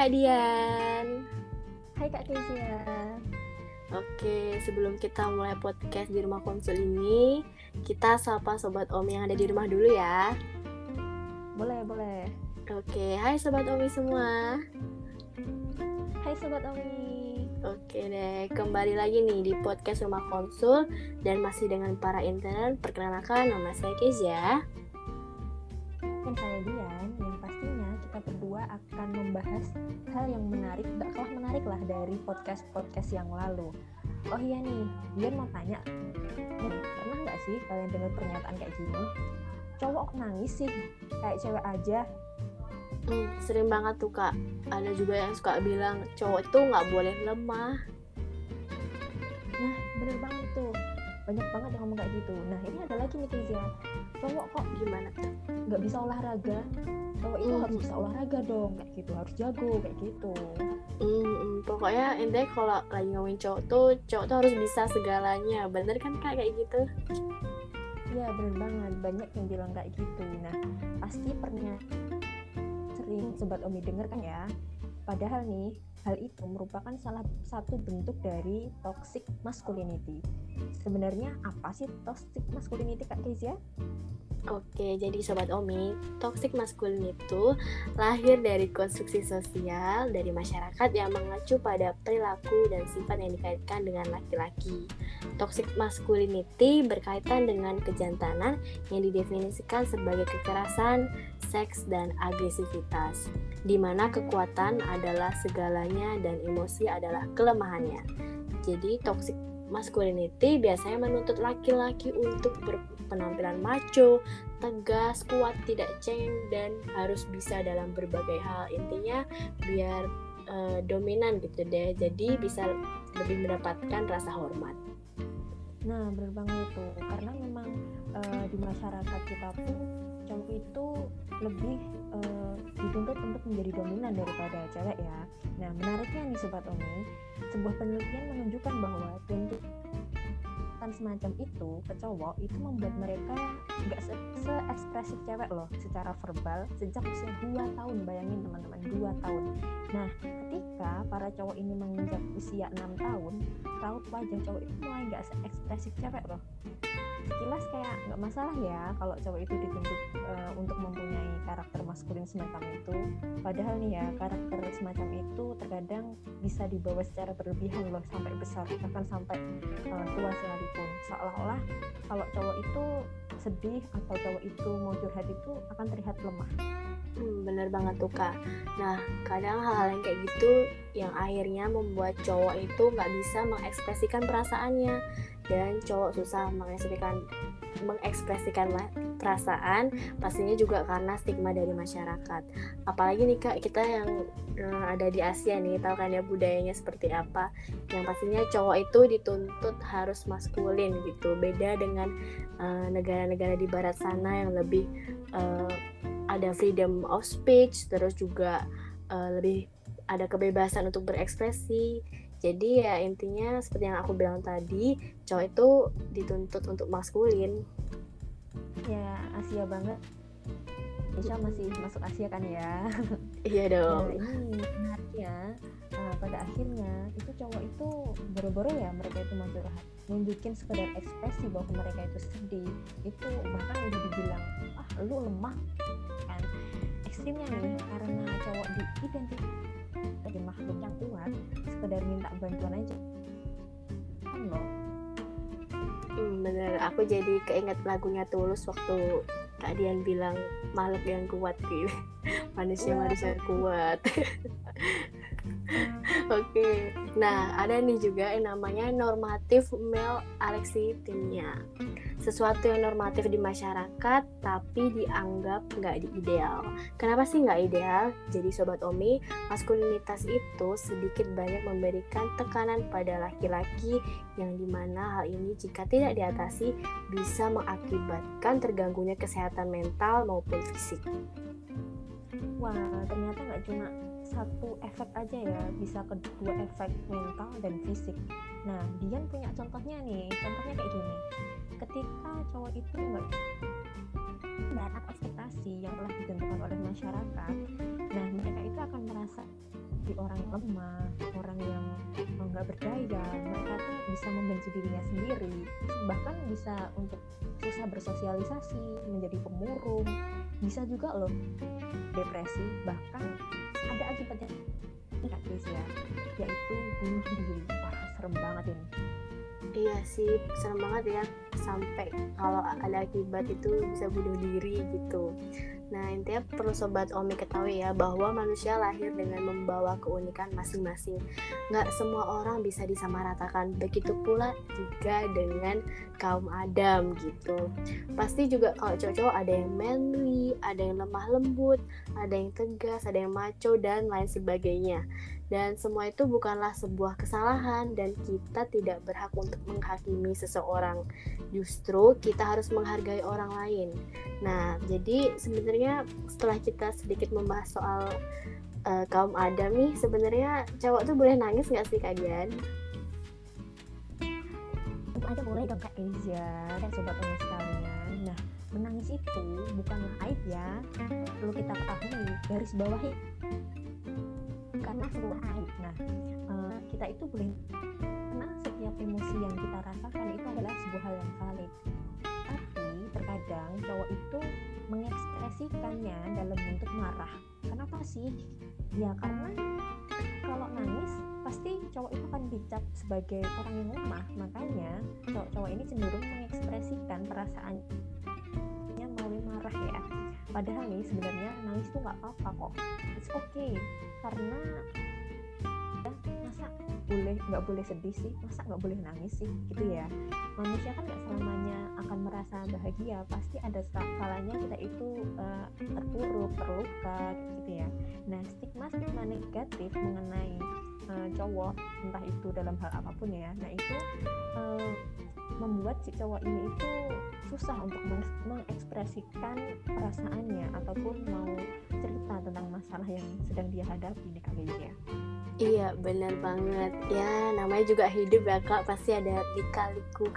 Kak Dian. Hai Kak Kezia. Oke, sebelum kita mulai podcast di rumah konsul ini, kita sapa sobat Omi yang ada di rumah dulu ya. Boleh, boleh. Oke, hai sobat Omi semua. Hai sobat Omi. Oke deh, kembali lagi nih di podcast rumah konsul dan masih dengan para intern. Perkenalkan nama saya Kezia. Dan saya Dian, yang berdua akan membahas hal yang menarik, gak kalah menarik lah dari podcast-podcast yang lalu. Oh iya nih, Dian mau tanya, pernah nggak sih kalian dengar pernyataan kayak gini? Cowok nangis sih, kayak cewek aja. Hmm, sering banget tuh kak. Ada juga yang suka bilang cowok itu nggak boleh lemah. Nah, bener banget tuh. Banyak banget yang ngomong kayak gitu. Nah, ini ada lagi nih Kezia. Cowok kok Gimana nggak bisa olahraga? Cowok itu Hmm. harus bisa olahraga dong, kayak gitu. Harus jago, kayak gitu. Hmm, hmm, pokoknya intinya kalau lagi ngomongin cowok tuh, cowok tuh harus bisa segalanya. Bener kan kak kayak gitu? Iya bener banget, banyak yang bilang kayak gitu Nah pasti pernah sering Sobat Omi denger kan ya Padahal nih, hal itu merupakan salah satu bentuk dari toxic masculinity Sebenarnya apa sih toxic masculinity Kak Kezia? Oke, jadi sobat Omi, toxic masculine itu lahir dari konstruksi sosial dari masyarakat yang mengacu pada perilaku dan sifat yang dikaitkan dengan laki-laki. Toxic masculinity berkaitan dengan kejantanan yang didefinisikan sebagai kekerasan, seks, dan agresivitas, di mana kekuatan adalah segalanya dan emosi adalah kelemahannya. Jadi, toxic masculinity biasanya menuntut laki-laki untuk berpenampilan macho, tegas, kuat, tidak cengeng dan harus bisa dalam berbagai hal. Intinya biar eh, dominan gitu deh. Jadi bisa lebih mendapatkan rasa hormat. Nah bener banget itu, karena memang eh, di masyarakat kita pun cowok itu lebih eh, dituntut untuk menjadi dominan daripada cewek ya. Nah menariknya nih Sobat Omi, sebuah penelitian menunjukkan bahwa tuntutan semacam itu ke cowok itu membuat mereka nggak se, ekspresif cewek loh secara verbal sejak usia 2 tahun. Bayangin teman-teman 2 tahun. Nah ketika para cowok ini menginjak usia 6 tahun raut wajah cowok itu mulai nggak ekspresif cewek loh. Sekilas kayak nggak masalah ya kalau cowok itu dituntut uh, untuk mempunyai karakter maskulin semacam itu. Padahal nih ya karakter semacam itu terkadang bisa dibawa secara berlebihan loh sampai besar bahkan sampai uh, tua sekalipun seolah-olah kalau cowok itu sedih atau cowok itu mau curhat itu akan terlihat lemah. Hmm, bener banget tuh kak. Nah kadang hal-hal yang kayak gitu yang akhirnya membuat cowok itu nggak bisa mengekspresikan perasaannya. Dan cowok susah mengekspresikan mengekspresikan perasaan pastinya juga karena stigma dari masyarakat. Apalagi nih kak kita yang uh, ada di Asia nih tahu kan ya budayanya seperti apa? Yang pastinya cowok itu dituntut harus maskulin gitu. Beda dengan negara-negara uh, di barat sana yang lebih uh, ada freedom of speech terus juga uh, lebih ada kebebasan untuk berekspresi jadi ya intinya seperti yang aku bilang tadi cowok itu dituntut untuk maskulin. Ya Asia banget. Indonesia masih masuk Asia kan ya. Iya dong. nah, ini menariknya uh, pada akhirnya itu cowok itu boro-boro ya mereka itu mau curhat nunjukin sekedar ekspresi bahwa mereka itu sedih. Itu bahkan udah dibilang ah lu lemah ekstrimnya nih karena cowok diidentifikasi sebagai makhluk yang kuat sekedar minta bantuan aja. Kan loh hmm, bener. Aku jadi keinget lagunya tulus waktu Kak Dian bilang makhluk yang kuat gitu manusia manusia kuat. Oke, okay. nah ada nih juga yang namanya normatif male alexithymia. Sesuatu yang normatif di masyarakat tapi dianggap nggak ideal. Kenapa sih nggak ideal? Jadi sobat Omi, maskulinitas itu sedikit banyak memberikan tekanan pada laki-laki yang di mana hal ini jika tidak diatasi bisa mengakibatkan terganggunya kesehatan mental maupun fisik. Wah, ternyata nggak cuma satu efek aja ya bisa kedua efek mental dan fisik nah Dian punya contohnya nih contohnya kayak gini ketika cowok itu nggak dan ekspektasi yang telah ditentukan oleh masyarakat nah mereka itu akan merasa bagi orang lemah orang yang nggak berdaya mereka tuh bisa membenci dirinya sendiri bahkan bisa untuk susah bersosialisasi menjadi pemurung bisa juga loh depresi bahkan ada akibatnya Kak ya yaitu bunuh diri. Wah serem banget ini iya sih serem banget ya sampai kalau ada akibat itu bisa bunuh diri gitu Nah, intinya perlu Sobat Omi ketahui ya bahwa manusia lahir dengan membawa keunikan masing-masing. Nggak semua orang bisa disamaratakan. Begitu pula juga dengan kaum Adam gitu. Pasti juga kalau cowok-cowok ada yang manly, ada yang lemah lembut, ada yang tegas, ada yang maco, dan lain sebagainya dan semua itu bukanlah sebuah kesalahan dan kita tidak berhak untuk menghakimi seseorang. Justru kita harus menghargai orang lain. Nah jadi sebenarnya setelah kita sedikit membahas soal uh, kaum Adam nih sebenarnya cowok tuh boleh nangis nggak sih kalian ada boleh dong kak Eza dan sobat sekalian. Nah menangis itu bukanlah aib ya. Perlu kita ketahui garis bawahi karena sebuah aib nah uh, kita itu boleh karena setiap emosi yang kita rasakan itu adalah sebuah hal yang valid. Tapi terkadang cowok itu mengekspresikannya dalam bentuk marah. Kenapa sih? Ya karena kalau nangis pasti cowok itu akan dicap sebagai orang yang lemah. Makanya cowok-cowok ini cenderung mengekspresikan melalui marah ya. Padahal nih sebenarnya nangis tuh nggak apa-apa kok. It's okay. Karena ya, masa boleh nggak boleh sedih sih? Masa nggak boleh nangis sih? Gitu ya. Manusia kan nggak selamanya akan merasa bahagia. Pasti ada kalanya kita itu uh, terpuruk terluka gitu ya. Nah stigma stigma negatif mengenai uh, cowok entah itu dalam hal apa pun ya. Nah itu membuat si cowok ini itu susah untuk mengekspresikan perasaannya ataupun mau cerita tentang masalah yang sedang dia hadapi nih kak ya. Iya benar banget. Ya namanya juga hidup ya kak. Pasti ada dikaliku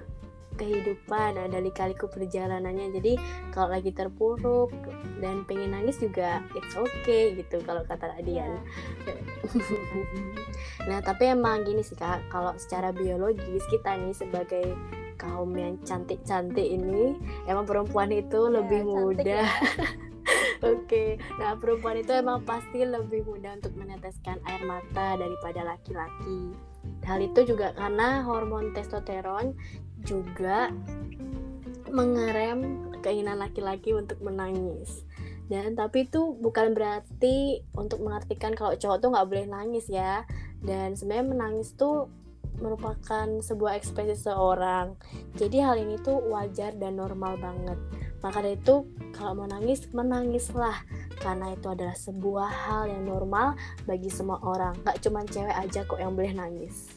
kehidupan ada lika-liku perjalanannya. Jadi kalau lagi terpuruk dan pengen nangis juga it's okay gitu kalau kata Adian yeah. nah tapi emang gini sih kak. Kalau secara biologis kita nih sebagai kaum yang cantik-cantik ini emang perempuan itu ya, lebih muda ya. Oke, okay. nah perempuan itu emang pasti lebih mudah untuk meneteskan air mata daripada laki-laki. Hal itu juga karena hormon testosteron juga mengerem keinginan laki-laki untuk menangis. Dan tapi itu bukan berarti untuk mengartikan kalau cowok tuh nggak boleh nangis ya. Dan sebenarnya menangis tuh merupakan sebuah ekspresi seorang. Jadi hal ini tuh wajar dan normal banget. Maka dari itu kalau mau nangis, menangislah karena itu adalah sebuah hal yang normal bagi semua orang. Gak cuma cewek aja kok yang boleh nangis.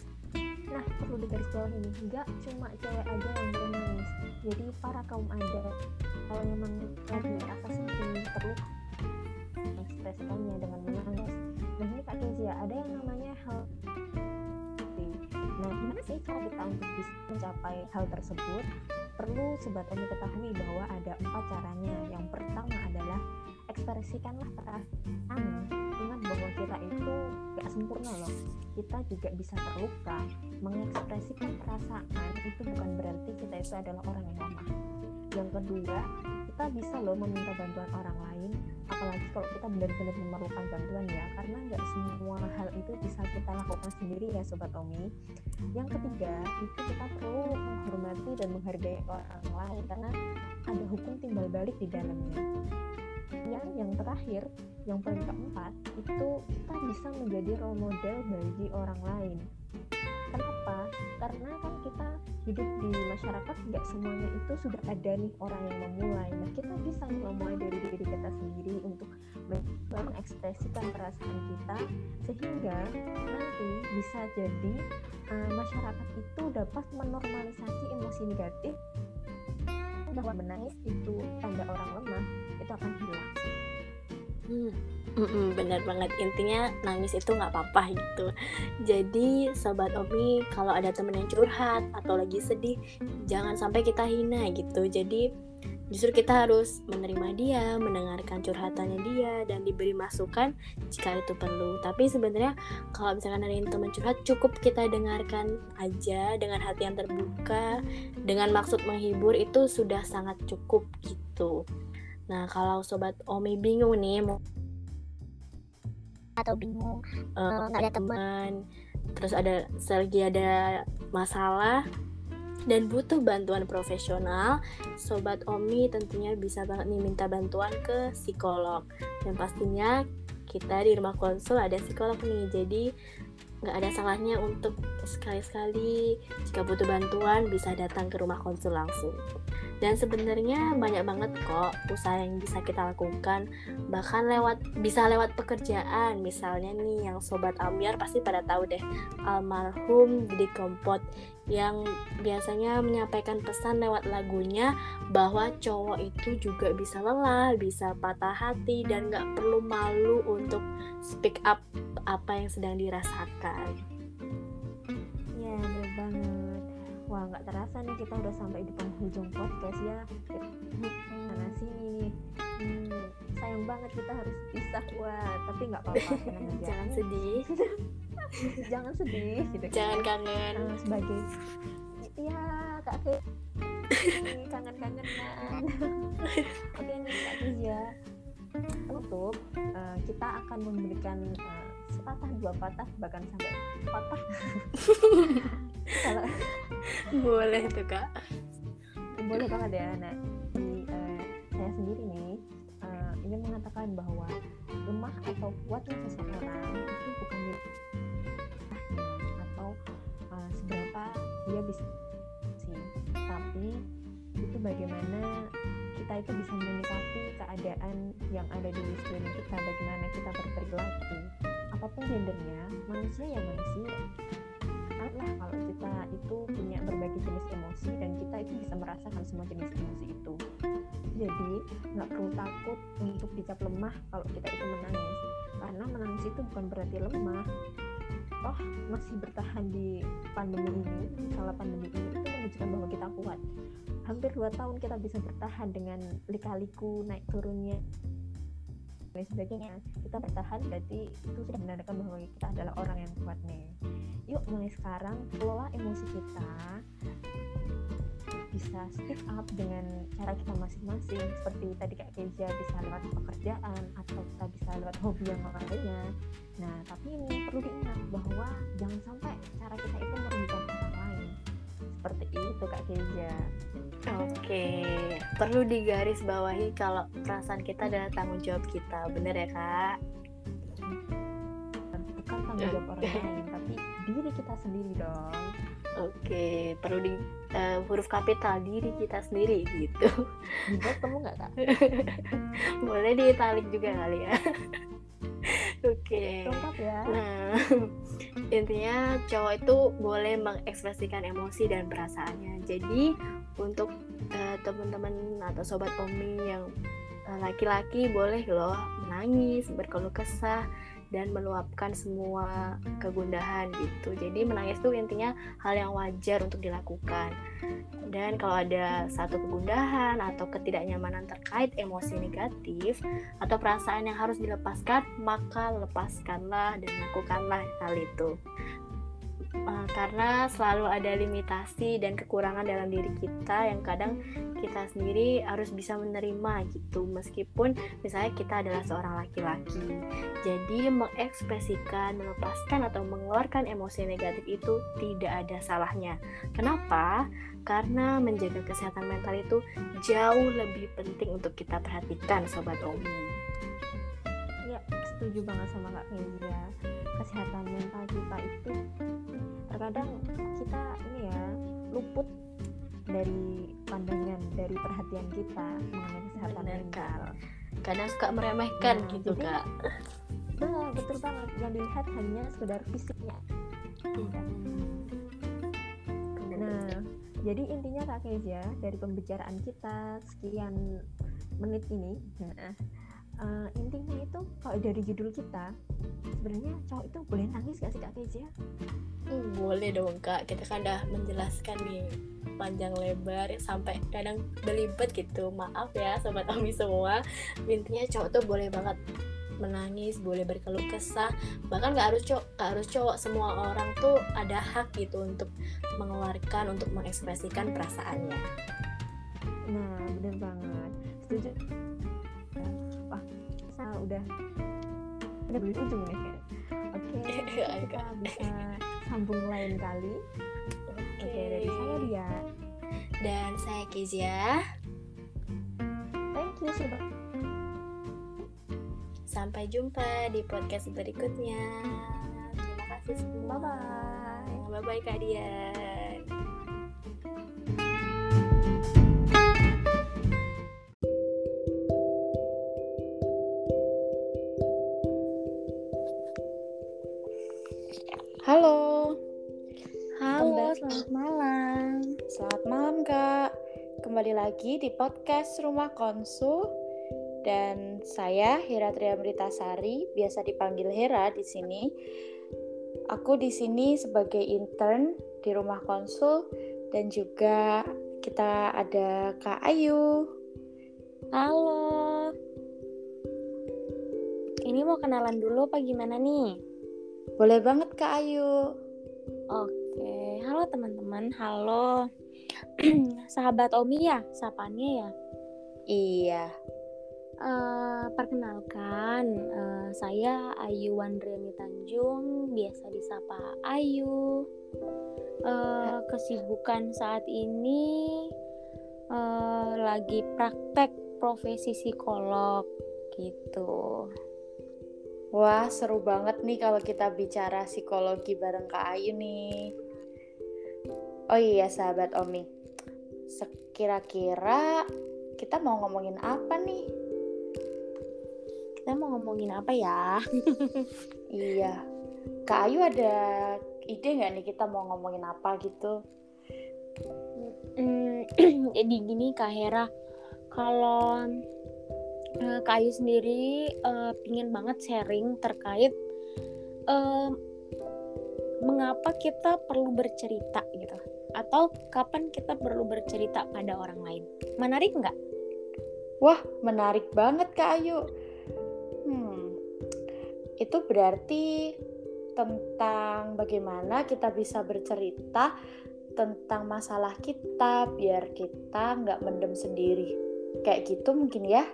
Nah, perlu digaris bawah ini, gak cuma cewek aja yang boleh nangis. Jadi para kaum ada kalau memang lagi merasa sedih, perlu mengekspresikannya dengan menangis. Nah ini Kak Kezia, ada yang namanya hal Nah, gimana sih cara kita untuk bisa mencapai hal tersebut? Perlu sobat Omi ketahui bahwa ada empat caranya. Yang pertama adalah ekspresikanlah perasaan. Ingat bahwa kita itu gak sempurna loh. Kita juga bisa terluka. Mengekspresikan perasaan itu bukan berarti kita itu adalah orang yang lemah. Yang kedua, kita bisa loh meminta bantuan orang lain. Apalagi kalau kita benar-benar memerlukan bantuan ya karena nggak semua hal itu bisa kita lakukan sendiri ya sobat Omi yang ketiga itu kita perlu menghormati dan menghargai orang lain karena ada hukum timbal balik di dalamnya. Yang yang terakhir yang paling keempat itu kita bisa menjadi role model bagi orang lain kenapa? Karena kan kita hidup di masyarakat nggak semuanya itu sudah ada nih orang yang memulai. Nah kita bisa memulai dari diri kita sendiri untuk mengekspresikan perasaan kita sehingga nanti bisa jadi uh, masyarakat itu dapat menormalisasi emosi negatif. Bahwa menangis itu tanda orang lemah itu akan hilang hmm. Mm-mm, bener banget. Intinya nangis itu nggak apa-apa gitu. Jadi sobat Omi kalau ada temen yang curhat atau lagi sedih jangan sampai kita hina gitu. Jadi Justru kita harus menerima dia, mendengarkan curhatannya dia, dan diberi masukan jika itu perlu. Tapi sebenarnya kalau misalkan ada yang teman curhat, cukup kita dengarkan aja dengan hati yang terbuka, dengan maksud menghibur itu sudah sangat cukup gitu. Nah kalau sobat Omi bingung nih mau atau bingung eh, nggak ada teman terus ada lagi ada masalah dan butuh bantuan profesional, sobat Omi tentunya bisa banget nih minta bantuan ke psikolog. Dan pastinya kita di rumah konsul ada psikolog nih, jadi nggak ada salahnya untuk sekali-sekali jika butuh bantuan bisa datang ke rumah konsul langsung. Dan sebenarnya banyak banget kok usaha yang bisa kita lakukan bahkan lewat bisa lewat pekerjaan misalnya nih yang sobat Ambiar pasti pada tahu deh almarhum Didi Kompot yang biasanya menyampaikan pesan lewat lagunya bahwa cowok itu juga bisa lelah, bisa patah hati dan nggak perlu malu untuk speak up apa yang sedang dirasakan. Nggak terasa nih kita udah sampai di penghujung podcast ya. Mana sini nih hmm, sayang banget kita harus pisah. Wah tapi nggak apa-apa tenang aja. Jangan sedih. Jangan sedih gitu kan. jangan kangen. Uh, sebagai ya kak Ke kangen-kangenan. Oke nih kak ya. Tutup uh, kita akan memberikan uh, sepatah dua patah bahkan sampai patah. Kalau boleh tuh kak. Boleh banget ya nah di uh, saya sendiri nih uh, ingin mengatakan bahwa lemah atau kuatnya seseorang itu bukan atau uh, seberapa dia bisa sih. Tapi itu bagaimana kita itu bisa menyikapi keadaan yang ada di sekeliling kita bagaimana kita berperilaku apa pun gendernya manusia ya manusia. Lah kalau kita itu punya berbagai jenis emosi dan kita itu bisa merasakan semua jenis emosi itu. Jadi nggak perlu takut untuk dicap lemah kalau kita itu menangis. Karena menangis itu bukan berarti lemah. Toh masih bertahan di pandemi ini salah pandemi ini itu menunjukkan bahwa kita kuat. Hampir dua tahun kita bisa bertahan dengan lika-liku naik turunnya dan sebagainya. Kita bertahan berarti itu sudah menandakan bahwa kita adalah orang yang kuat nih. Yuk mulai sekarang kelola emosi kita. Bisa speak up dengan cara kita masing-masing seperti tadi Kak Keja bisa lewat pekerjaan atau kita bisa lewat hobi yang lainnya. Nah tapi ini perlu diingat bahwa jangan sampai cara kita itu merugikan seperti itu Kak Keja Oke, perlu digarisbawahi kalau perasaan kita adalah tanggung jawab kita, bener ya kak? Bukan tanggung jawab orang lain, tapi diri kita sendiri dong Oke, perlu di uh, huruf kapital diri kita sendiri gitu. Dibuat kamu nggak kak? Boleh di italik juga kali ya. Oke. Okay. ya. Nah, intinya cowok itu boleh mengekspresikan emosi dan perasaannya. Jadi untuk uh, teman-teman atau sobat Omi yang eh, laki-laki uh, boleh loh menangis, berkeluh kesah, dan meluapkan semua kegundahan gitu. Jadi menangis itu intinya hal yang wajar untuk dilakukan. Dan kalau ada satu kegundahan atau ketidaknyamanan terkait emosi negatif atau perasaan yang harus dilepaskan, maka lepaskanlah dan lakukanlah hal itu. Uh, karena selalu ada limitasi dan kekurangan dalam diri kita yang kadang kita sendiri harus bisa menerima gitu. Meskipun misalnya kita adalah seorang laki-laki. Jadi mengekspresikan melepaskan atau mengeluarkan emosi negatif itu tidak ada salahnya. Kenapa? Karena menjaga kesehatan mental itu jauh lebih penting untuk kita perhatikan sobat Omi. Ya setuju banget sama Kak Kezia kesehatan mental kita itu terkadang kita ini ya luput dari pandangan dari perhatian kita mengenai kesehatan Bener, mental. Kadang suka meremehkan nah, gitu jadi, kak. Nah, betul banget. Yang dilihat hanya sekedar fisiknya. Hmm. nah jadi intinya kak Kezia dari pembicaraan kita sekian menit ini nah, uh, intinya itu kalau dari judul kita sebenarnya cowok itu boleh nangis gak sih kak Kezia? Hmm, boleh dong kak. Kita kan udah menjelaskan nih panjang lebar sampai kadang belibet gitu. Maaf ya sobat Omi semua. Intinya cowok tuh boleh banget menangis boleh berkeluh kesah. Bahkan nggak harus cowok gak harus cowok. Semua orang tuh ada hak gitu untuk mengeluarkan untuk mengekspresikan perasaannya. Nah bener banget. Setuju saya udah. Udah beli ujung nih. oke okay, kita bisa sambung lain kali. Oke. Okay, dari saya dia dan saya Kezia. Thank you sobat Sampai jumpa di podcast berikutnya. Terima kasih. Semua. Bye bye. Bye bye Kak Dian. Kembali lagi di podcast Rumah Konsul dan saya Hera Triamritasari, biasa dipanggil Hera di sini. Aku di sini sebagai intern di rumah konsul dan juga kita ada Kak Ayu. Halo. Ini mau kenalan dulu apa gimana nih? Boleh banget Kak Ayu. Oke, halo teman-teman, halo. Sahabat Omi ya, sapaannya ya? Iya. Uh, perkenalkan, uh, saya Ayu Wandriani Tanjung, biasa disapa Ayu. Uh, kesibukan saat ini uh, lagi praktek profesi psikolog gitu. Wah, seru banget nih kalau kita bicara psikologi bareng Kak Ayu nih. Oh iya, sahabat Omi. Sekira-kira kita mau ngomongin apa nih? kita mau ngomongin apa ya? iya. Kak Ayu ada ide nggak nih kita mau ngomongin apa gitu? Jadi gini Kak Hera, kalau uh, Kak Ayu sendiri uh, pingin banget sharing terkait uh, mengapa kita perlu bercerita gitu atau kapan kita perlu bercerita pada orang lain? Menarik nggak? Wah menarik banget Kak Ayu. Itu berarti tentang bagaimana kita bisa bercerita tentang masalah kita biar kita nggak mendem sendiri. Kayak gitu mungkin ya?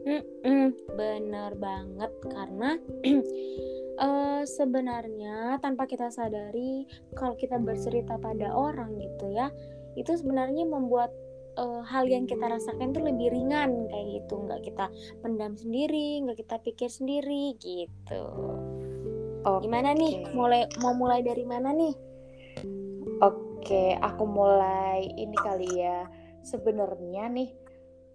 Mm-mm, bener banget karena uh, sebenarnya tanpa kita sadari kalau kita bercerita pada orang gitu ya itu sebenarnya membuat uh, hal yang kita rasakan tuh lebih ringan kayak gitu. Nggak kita pendam sendiri nggak kita pikir sendiri gitu. Okay. gimana nih? Mulai mau mulai dari mana nih? Oke okay, aku mulai ini kali ya. Sebenarnya nih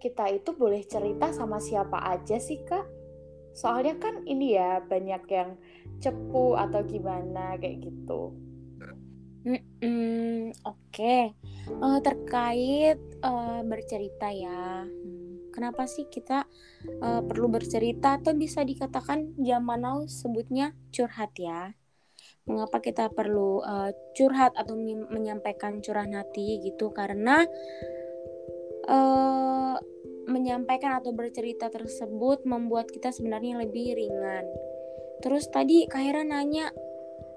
kita itu boleh cerita sama siapa aja sih kak soalnya kan ini ya banyak yang cepu atau gimana kayak gitu Hmm, oke. Okay. Uh, eh, terkait uh, bercerita ya. Hmm, kenapa sih kita uh, perlu bercerita atau bisa dikatakan zaman now sebutnya curhat ya? Mengapa kita perlu uh, curhat atau menyampaikan curahan hati gitu? Karena uh, menyampaikan atau bercerita tersebut membuat kita sebenarnya lebih ringan. Terus tadi Kak Hera nanya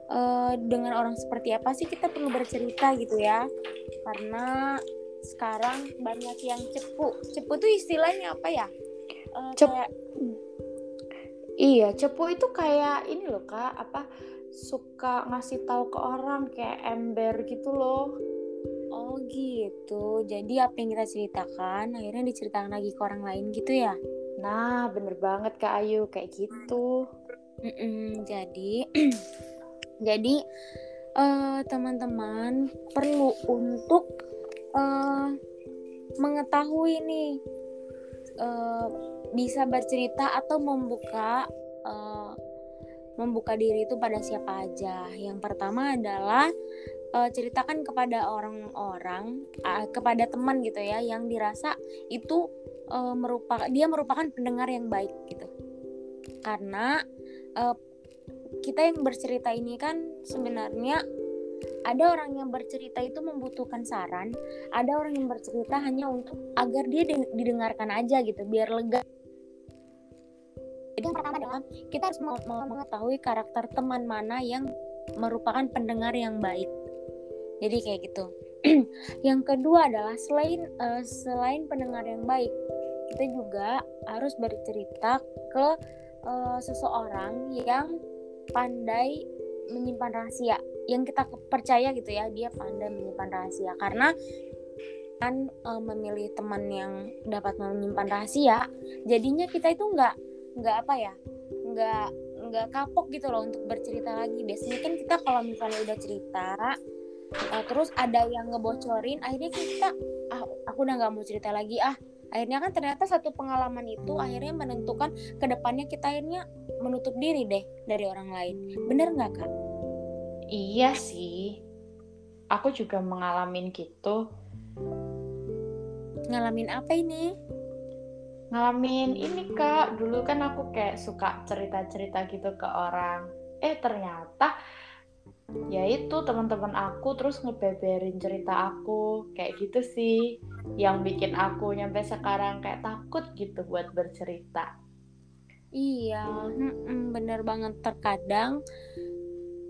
uh, dengan orang seperti apa sih kita perlu bercerita gitu ya? Karena sekarang banyak yang cepu. Cepu tuh istilahnya apa ya? Uh, Cep kayak... iya cepu itu kayak ini loh kak apa suka ngasih tahu ke orang kayak ember gitu loh oh gitu. Jadi apa yang kita ceritakan akhirnya diceritakan lagi ke orang lain gitu ya? Nah bener banget kak Ayu. Kayak gitu. Mm-mm, jadi Jadi uh, teman-teman perlu untuk uh, mengetahui nih uh, bisa bercerita atau membuka uh, membuka diri itu pada siapa aja. Yang pertama adalah uh, ceritakan kepada orang-orang uh, kepada teman gitu ya yang dirasa itu uh, merupakan dia merupakan pendengar yang baik gitu karena uh, kita yang bercerita ini kan sebenarnya ada orang yang bercerita itu membutuhkan saran, ada orang yang bercerita hanya untuk agar dia didengarkan aja gitu, biar lega. Yang pertama adalah kita harus mengetahui karakter teman mana yang merupakan pendengar yang baik. Jadi kayak gitu. yang kedua adalah selain uh, selain pendengar yang baik, kita juga harus bercerita ke uh, seseorang yang pandai menyimpan rahasia yang kita percaya gitu ya dia pandai menyimpan rahasia karena kan e, memilih teman yang dapat menyimpan rahasia jadinya kita itu nggak nggak apa ya nggak nggak kapok gitu loh untuk bercerita lagi biasanya kan kita kalau misalnya udah cerita uh, terus ada yang ngebocorin akhirnya kita ah aku udah nggak mau cerita lagi ah. Akhirnya kan ternyata satu pengalaman itu akhirnya menentukan ke depannya kita akhirnya menutup diri deh dari orang lain. Bener nggak kak? Iya sih. Aku juga ngalamin gitu. Ngalamin apa ini? Ngalamin ini kak. Dulu kan aku kayak suka cerita-cerita gitu ke orang. Eh ternyata ya itu teman-teman aku terus ngebeberin cerita aku kayak gitu sih. Yang bikin aku nyampe sekarang kayak takut gitu buat bercerita. Iya bener banget. Terkadang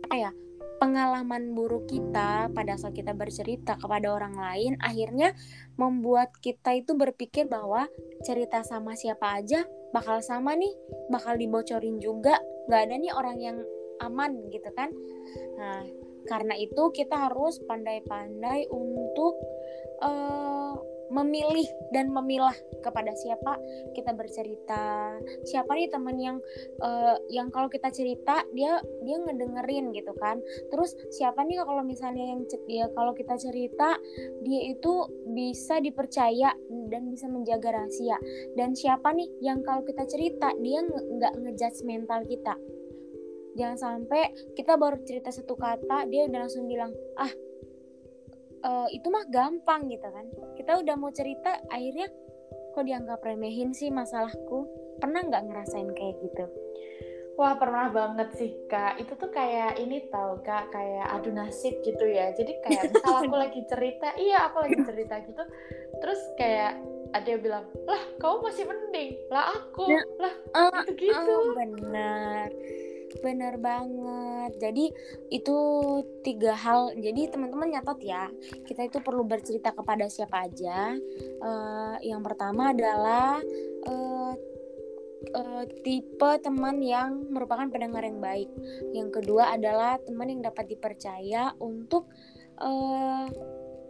ya pengalaman buruk kita pada saat kita bercerita kepada orang lain akhirnya membuat kita itu berpikir bahwa cerita sama siapa aja bakal sama nih bakal dibocorin juga. Nggak ada nih orang yang aman gitu kan. Nah karena itu kita harus pandai-pandai untuk uh, memilih dan memilah kepada siapa kita bercerita. Siapa nih teman yang uh, yang kalau kita cerita dia dia ngedengerin gitu kan. Terus siapa nih kalau misalnya yang dia kalau kita cerita dia itu bisa dipercaya dan bisa menjaga rahasia. Dan siapa nih yang kalau kita cerita dia nggak ngejudge mental kita jangan sampai kita baru cerita satu kata dia udah langsung bilang ah uh, itu mah gampang gitu kan. Kita udah mau cerita akhirnya kok dianggap remehin sih masalahku? Pernah nggak ngerasain kayak gitu? Wah pernah banget sih kak. Itu tuh kayak ini tau kak Kayak adu nasib gitu ya. Jadi kayak misal aku lagi cerita Iya aku lagi cerita gitu. Terus kayak ada yang bilang Lah kamu masih mending? Lah aku? Ya, Lah uh, gitu-gitu. uh, Bener Bener banget. Jadi itu tiga hal. Jadi teman-teman nyatat ya. Kita itu perlu bercerita kepada siapa aja. Uh, yang pertama adalah uh, uh, tipe teman yang merupakan pendengar yang baik. Yang kedua adalah teman yang dapat dipercaya untuk uh,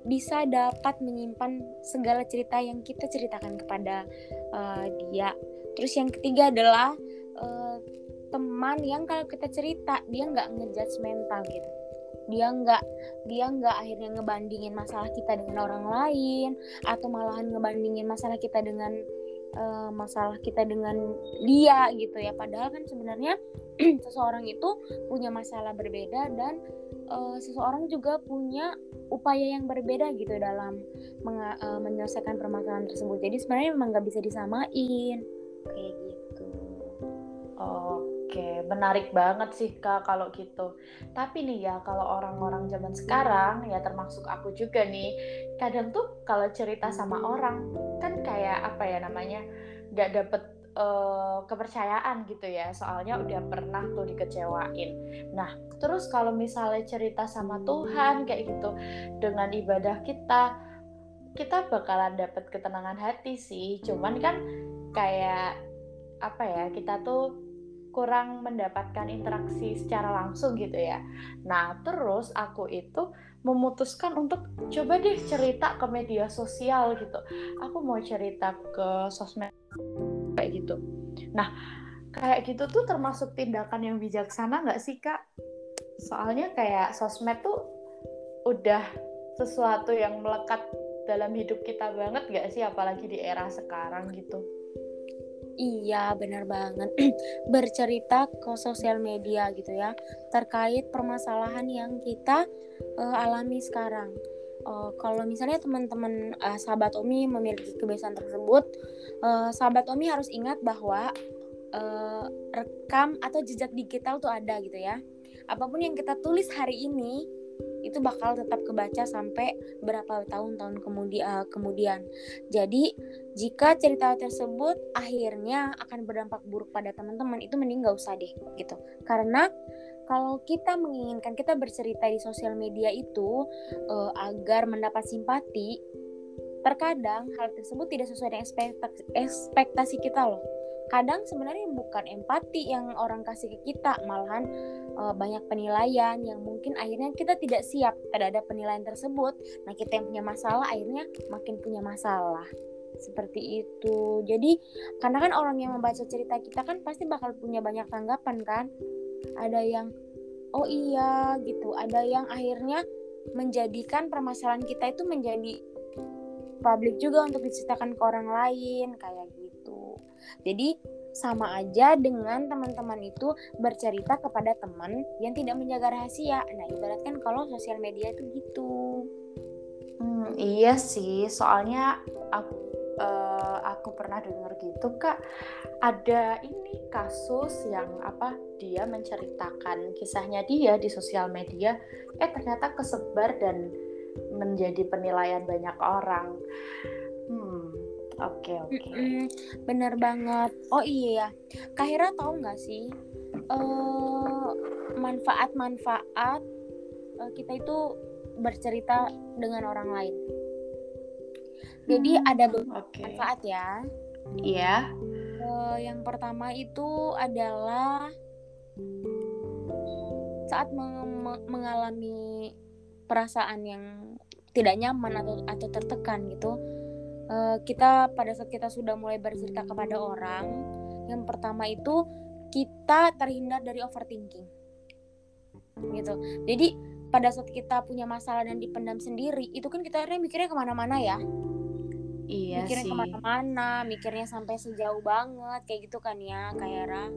bisa dapat menyimpan segala cerita yang kita ceritakan kepada uh, dia. Terus yang ketiga adalah uh, teman yang kalau kita cerita dia nggak ngejudge mental gitu. Dia nggak dia nggak akhirnya ngebandingin masalah kita dengan orang lain atau malahan ngebandingin masalah kita dengan uh, masalah kita dengan dia gitu ya. Padahal kan sebenarnya seseorang itu punya masalah berbeda dan uh, seseorang juga punya upaya yang berbeda gitu dalam uh, menyelesaikan permasalahan tersebut. Jadi sebenarnya memang nggak bisa disamain. Kayak gitu. Oh Oke, menarik banget sih Kak kalau gitu. Tapi nih ya, kalau orang-orang zaman sekarang, ya termasuk aku juga nih, kadang tuh kalau cerita sama orang, kan kayak apa ya namanya, nggak dapet uh, kepercayaan gitu ya, soalnya udah pernah tuh dikecewain. Nah, terus kalau misalnya cerita sama Tuhan kayak gitu, dengan ibadah kita, kita bakalan dapet ketenangan hati sih. Cuman kan kayak apa ya, kita tuh kurang mendapatkan interaksi secara langsung gitu ya. Nah, terus aku itu memutuskan untuk coba deh cerita ke media sosial gitu. Aku mau cerita ke sosmed kayak gitu. Nah, kayak gitu tuh termasuk tindakan yang bijaksana nggak sih kak? Soalnya kayak sosmed tuh udah sesuatu yang melekat dalam hidup kita banget gak sih apalagi di era sekarang gitu Iya, benar banget. Bercerita ke sosial media gitu ya, terkait permasalahan yang kita uh, alami sekarang. uh, kalau misalnya teman-teman uh, sahabat Omi memiliki kebiasaan tersebut, uh, sahabat Omi harus ingat bahwa uh, rekam atau jejak digital tuh ada gitu ya. Apa pun yang kita tulis hari ini itu bakal tetap kebaca sampai berapa tahun-tahun kemudian uh, kemudian. Jadi jika cerita tersebut akhirnya akan berdampak buruk pada teman-teman itu mending gak usah deh gitu. Karena kalau kita menginginkan kita bercerita di sosial media itu uh, agar mendapat simpati, terkadang hal tersebut tidak sesuai dengan ekspektasi kita loh. Kadang sebenarnya bukan empati yang orang kasih ke kita, malahan uh, banyak penilaian yang mungkin akhirnya kita tidak siap terhadap penilaian tersebut. Nah, kita yang punya masalah akhirnya makin punya masalah seperti itu. Jadi, karena kan orang yang membaca cerita kita kan pasti bakal punya banyak tanggapan kan ada yang oh iya gitu ada yang akhirnya menjadikan permasalahan kita itu menjadi publik juga untuk diceritakan ke orang lain kayak jadi sama aja dengan teman-teman itu bercerita kepada teman yang tidak menjaga rahasia. Nah ibaratkan kalau sosial media itu gitu. Hmm, iya sih. Soalnya aku uh, aku pernah dengar gitu kak. Ada ini kasus yang apa dia menceritakan kisahnya dia di sosial media eh ternyata kesebar dan menjadi penilaian banyak orang. Hmm oke okay, oke okay. bener banget oh iya Kahira tahu nggak sih uh, manfaat-manfaat uh, kita itu bercerita dengan orang lain jadi hmm, ada beberapa okay. manfaat ya. Iya. Uh, yang pertama itu adalah saat meng mengalami perasaan yang tidak nyaman atau atau tertekan gitu. Uh, kita pada saat kita sudah mulai bercerita kepada orang, yang pertama itu kita terhindar dari overthinking. Gitu. Jadi pada saat kita punya masalah dan dipendam sendiri, itu kan kita akhirnya mikirnya ke mana-mana ya Iya mikirnya sih. ke mana-mana, mikirnya sampai sejauh banget kayak gitu kan ya, kayak.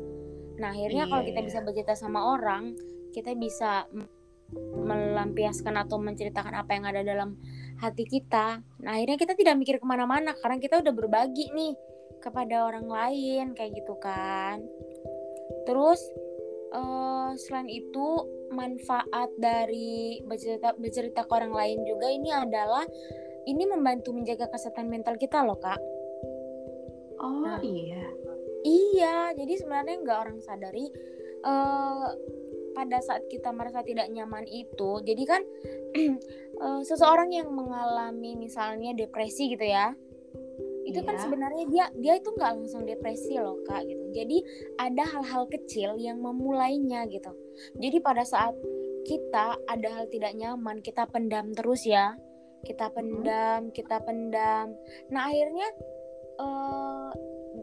Nah akhirnya iya, kalau kita iya. bisa bercerita sama orang, kita bisa melampiaskan atau menceritakan apa yang ada dalam hati kita. Nah akhirnya kita tidak mikir ke mana-mana karena kita udah berbagi nih kepada orang lain kayak gitu kan. Terus uh, selain itu manfaat dari bercerita bercerita ke orang lain juga ini adalah ini membantu menjaga kesehatan mental kita loh kak oh nah, iya iya jadi sebenarnya nggak orang sadari uh, pada saat kita merasa tidak nyaman itu jadi kan uh, seseorang yang mengalami misalnya depresi gitu ya itu kan iya. kan sebenarnya dia dia itu nggak langsung depresi loh kak gitu. Jadi ada hal-hal kecil yang memulainya gitu. Jadi pada saat kita ada hal tidak nyaman kita pendam terus ya. Kita pendam kita pendam. Nah akhirnya uh,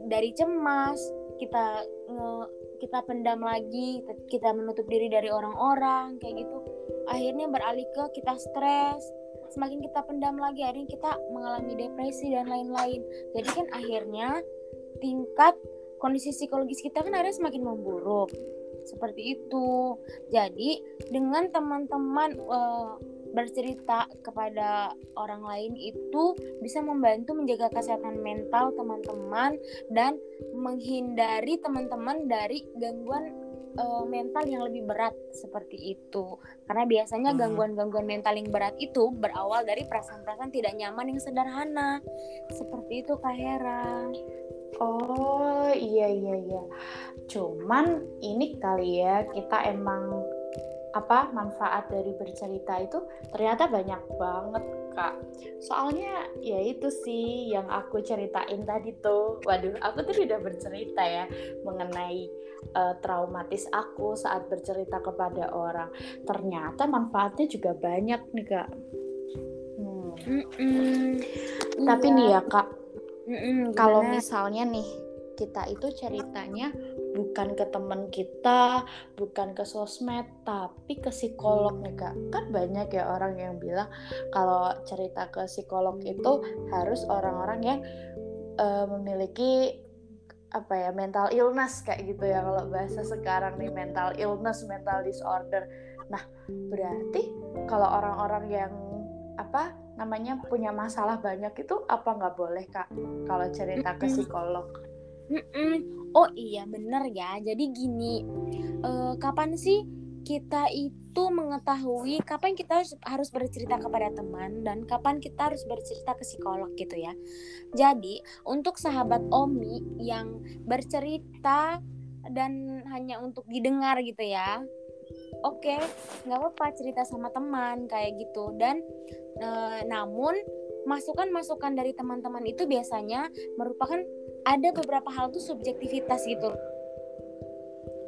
dari cemas kita nge, kita pendam lagi kita menutup diri dari orang-orang kayak gitu. Akhirnya beralih ke kita stres semakin kita pendam lagi akhirnya kita mengalami depresi dan lain-lain. Jadi kan akhirnya tingkat kondisi psikologis kita kan akhirnya semakin memburuk. Seperti itu. Jadi dengan teman-teman uh, bercerita kepada orang lain itu bisa membantu menjaga kesehatan mental teman-teman dan menghindari teman-teman dari gangguan uh, mental yang lebih berat seperti itu. Karena biasanya hmm. gangguan-gangguan mental yang berat itu berawal dari perasaan-perasaan tidak nyaman yang sederhana. Seperti itu Kak Hera. Oh iya iya iya. Cuman ini kali ya kita emang apa manfaat dari bercerita itu ternyata banyak banget kak soalnya ya itu sih yang aku ceritain tadi tuh waduh aku tuh udah bercerita ya mengenai uh, traumatis aku saat bercerita kepada orang ternyata manfaatnya juga banyak nih kak hmm. Mm -mm. tapi iya. nih ya kak mm -mm, kalau misalnya nih kita itu ceritanya bukan ke teman kita, bukan ke sosmed, tapi ke psikolog nih kak. Kan banyak ya orang yang bilang kalau cerita ke psikolog itu harus orang-orang yang uh, memiliki apa ya mental illness kayak gitu ya kalau bahasa sekarang nih mental illness, mental disorder. Nah berarti kalau orang-orang yang apa namanya punya masalah banyak itu apa nggak boleh kak kalau cerita ke psikolog? Mm-mm. Oh iya bener ya. Jadi gini, uh, kapan sih kita itu mengetahui kapan kita harus bercerita kepada teman dan kapan kita harus bercerita ke psikolog gitu ya. Jadi untuk sahabat Omi yang bercerita dan hanya untuk didengar gitu ya, oke okay, nggak apa-apa cerita sama teman kayak gitu dan e, namun masukan-masukan dari teman-teman itu biasanya merupakan ada beberapa hal tuh subjektivitas gitu.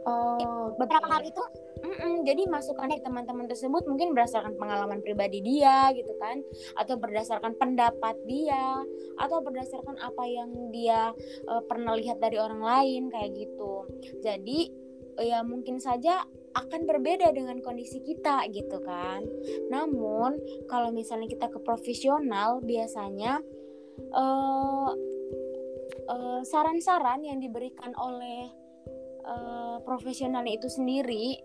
Oh, beberapa hal itu Mm-mm, jadi masukan dari teman-teman tersebut mungkin berdasarkan pengalaman pribadi dia gitu kan atau berdasarkan pendapat dia atau berdasarkan apa yang dia uh, pernah lihat dari orang lain kayak gitu. Jadi uh, ya mungkin saja akan berbeda dengan kondisi kita gitu kan. Namun kalau misalnya kita ke profesional biasanya uh, uh, saran-saran yang diberikan oleh uh, profesionalnya itu sendiri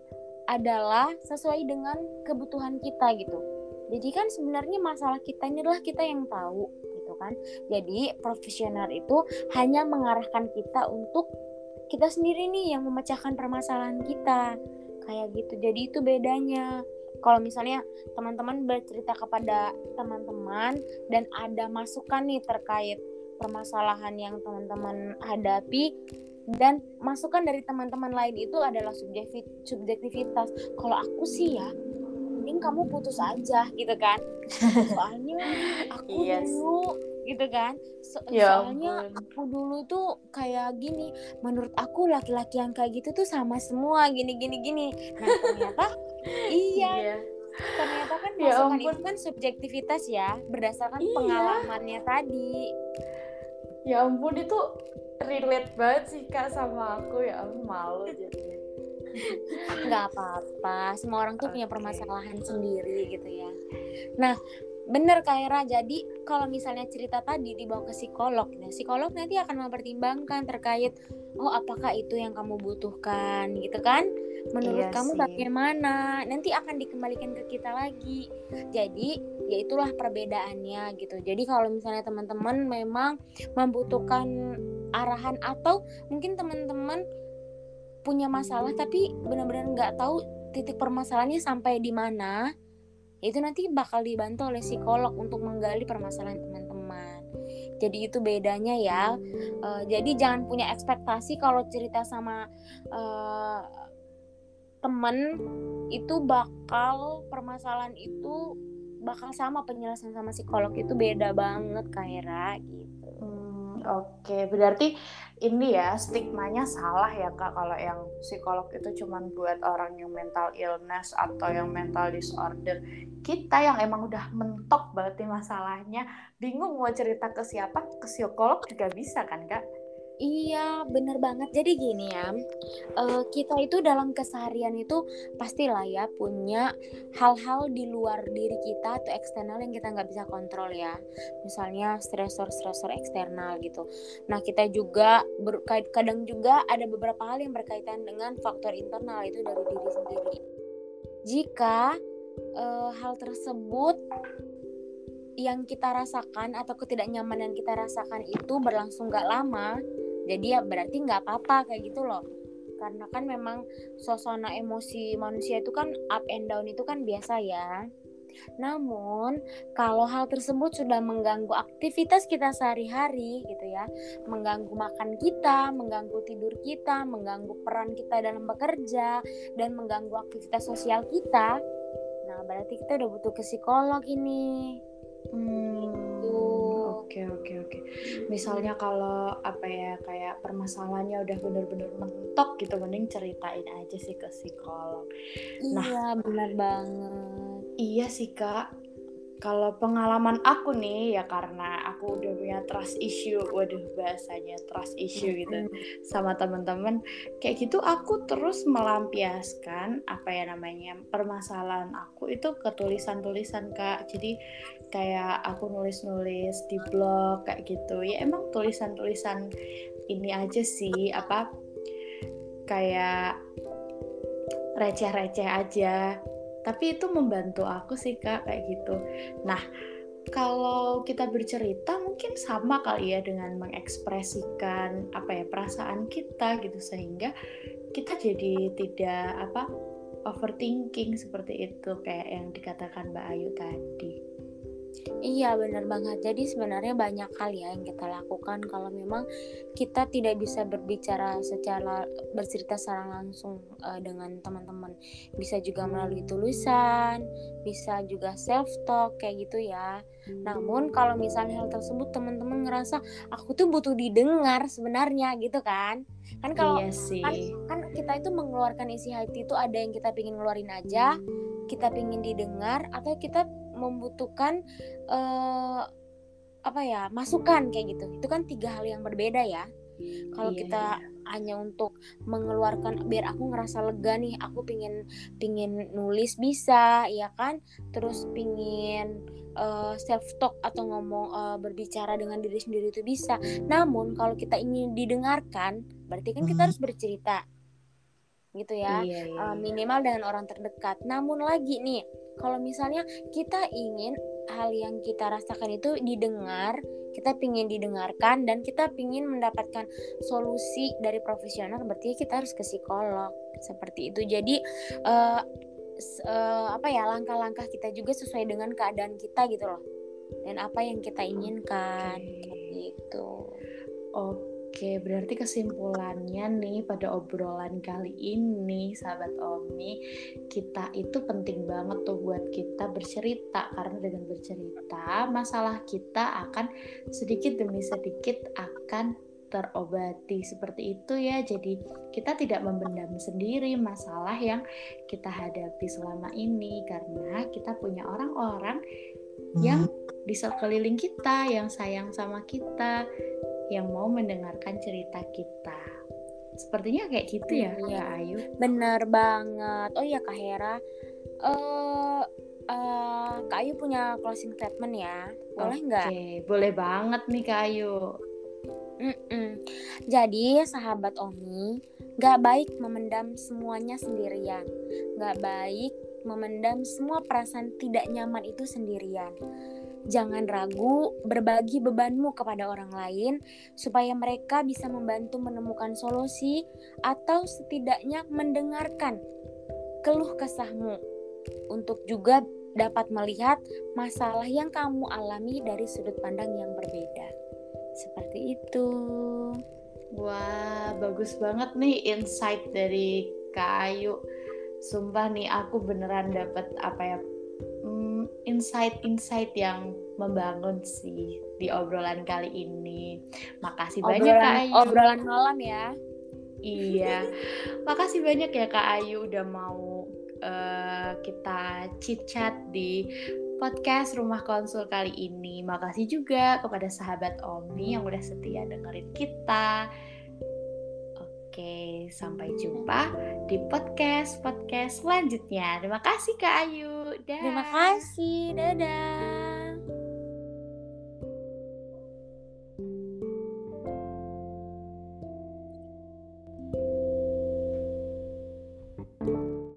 adalah sesuai dengan kebutuhan kita gitu. Jadi kan sebenarnya masalah kita ini adalah kita yang tahu gitu kan. Jadi profesional itu hanya mengarahkan kita untuk kita sendiri nih yang memecahkan permasalahan kita. Kayak gitu. Jadi itu bedanya. Kalau misalnya teman-teman bercerita kepada teman-teman dan ada masukan nih terkait permasalahan yang teman-teman hadapi, dan masukan dari teman-teman lain itu adalah subjektivitas kalau aku sih ya mending kamu putus aja gitu kan soalnya aku yes. dulu gitu kan so ya, soalnya ampun. aku dulu tuh kayak gini menurut aku laki-laki yang kayak gitu tuh sama semua gini gini gini nah ternyata iya yeah. ternyata kan ya masukan itu kan subjektivitas ya berdasarkan iya. pengalamannya tadi ya ampun itu relate banget sih kak sama aku. Ya aku malu jadi nggak apa-apa semua orang tuh okay. punya permasalahan sendiri gitu ya. Nah bener Kaira jadi kalau misalnya cerita tadi dibawa ke psikolog nah psikolog nanti akan mempertimbangkan terkait oh apakah itu yang kamu butuhkan gitu kan? Menurut iya kamu sih. bagaimana? Nanti akan dikembalikan ke kita lagi. Jadi ya itulah perbedaannya gitu. Jadi kalau misalnya teman-teman memang membutuhkan arahan atau mungkin teman-teman punya masalah tapi benar-benar nggak tahu titik permasalahannya sampai di mana itu nanti bakal dibantu oleh psikolog untuk menggali permasalahan teman-teman. Jadi itu bedanya ya. Uh, jadi jangan punya ekspektasi kalau cerita sama uh, temen itu bakal permasalahan itu bakal sama penjelasan sama psikolog itu beda banget Kaira gitu Oke, berarti ini ya stigmanya salah ya kak kalau yang psikolog itu cuma buat orang yang mental illness atau yang mental disorder. Kita yang emang udah mentok banget nih masalahnya, bingung mau cerita ke siapa, ke psikolog juga bisa kan kak? Iya, bener banget. Jadi gini ya, uh, kita itu dalam keseharian itu pastilah ya punya hal-hal di luar diri kita atau eksternal yang kita nggak bisa kontrol ya. Misalnya stresor-stresor eksternal gitu. Nah kita juga berkait kadang juga ada beberapa hal yang berkaitan dengan faktor internal itu dari diri sendiri. Jika uh, hal tersebut yang kita rasakan atau ketidaknyamanan kita rasakan itu berlangsung gak lama jadi ya berarti nggak apa-apa kayak gitu loh. Karena kan memang suasana emosi manusia itu kan up and down itu kan biasa ya. Namun kalau hal tersebut sudah mengganggu aktivitas kita sehari-hari gitu ya, mengganggu makan kita, mengganggu tidur kita, mengganggu peran kita dalam bekerja dan mengganggu aktivitas sosial kita, nah berarti kita udah butuh ke psikolog ini. Hmm, Oke oke oke. Misalnya kalau apa ya kayak permasalahannya udah bener-bener mentok gitu, mending ceritain aja sih ke psikolog. Nah, iya benar banget. Iya sih kak kalau pengalaman aku nih ya karena aku udah punya trust issue, waduh bahasanya trust issue gitu sama teman-teman, kayak gitu aku terus melampiaskan apa ya namanya permasalahan aku itu ke tulisan-tulisan kak. Jadi kayak aku nulis-nulis di blog kayak gitu. Ya emang tulisan-tulisan ini aja sih apa kayak receh-receh aja tapi itu membantu aku sih kak kayak gitu nah kalau kita bercerita mungkin sama kali ya dengan mengekspresikan apa ya perasaan kita gitu sehingga kita jadi tidak apa overthinking seperti itu kayak yang dikatakan Mbak Ayu tadi. Iya benar banget. Jadi sebenarnya banyak hal ya yang kita lakukan kalau memang kita tidak bisa berbicara secara bercerita secara langsung uh, dengan teman-teman. Bisa juga melalui tulisan, bisa juga self talk kayak gitu ya. Namun kalau misalnya hal tersebut teman-teman ngerasa aku tuh butuh didengar sebenarnya gitu kan. Kan kalau iya sih. kan, kan kita itu mengeluarkan isi hati itu ada yang kita pingin ngeluarin aja, kita pingin didengar atau kita membutuhkan uh, apa ya masukan kayak gitu. Itu kan tiga hal yang berbeda ya. Kalau iya, kita iya. hanya untuk mengeluarkan biar aku ngerasa lega nih aku pingin pingin nulis bisa ya kan? Terus pingin uh, eh, self talk atau ngomong uh, berbicara dengan diri sendiri itu bisa. Namun kalau kita ingin didengarkan berarti kan kita hmm. harus bercerita. Gitu ya. Iya, iya. Uh, minimal dengan orang terdekat. Namun lagi nih kalau misalnya kita ingin hal yang kita rasakan itu didengar kita ingin didengarkan dan kita ingin mendapatkan solusi dari profesional berarti kita harus ke psikolog. Seperti itu. Jadi uh, uh, apa ya langkah-langkah kita juga sesuai dengan keadaan kita gitu loh. Dan apa yang kita inginkan. Okay. gitu. Oke Oke, berarti kesimpulannya nih pada obrolan kali ini, sahabat Omi, kita itu penting banget tuh buat kita bercerita. Karena dengan bercerita masalah kita akan sedikit demi sedikit akan terobati. Seperti itu ya. Jadi kita tidak membendam sendiri masalah yang kita hadapi selama ini. Karena kita punya orang-orang yang di sekeliling kita yang sayang sama kita yang mau mendengarkan cerita kita. Sepertinya kayak gitu ya, iya. Kak Ayu. Bener banget. Oh iya Kak Hera, uh, uh, Kak Ayu punya closing statement ya, boleh nggak? Oke, boleh banget nih Kak Ayu. Mm-mm. Jadi sahabat Omi, gak baik memendam semuanya sendirian. Gak baik memendam semua perasaan tidak nyaman itu sendirian. Jangan ragu berbagi bebanmu kepada orang lain supaya mereka bisa membantu menemukan solusi atau setidaknya mendengarkan keluh kesahmu untuk juga dapat melihat masalah yang kamu alami dari sudut pandang yang berbeda. Seperti itu. Wah, bagus banget nih insight dari Kak Ayu. Sumpah nih aku beneran dapat apa ya insight-insight yang membangun sih di obrolan kali ini. Makasih obrolan, banyak Kak Ayu. Obrolan malam ya. Iya. Makasih banyak ya Kak Ayu udah mau uh, kita chit-chat di podcast Rumah Konsul kali ini. Makasih juga kepada sahabat Omi yang udah setia dengerin kita. Oke, sampai jumpa di podcast podcast selanjutnya. Terima kasih Kak Ayu. Dadah. Terima kasih. Dadah.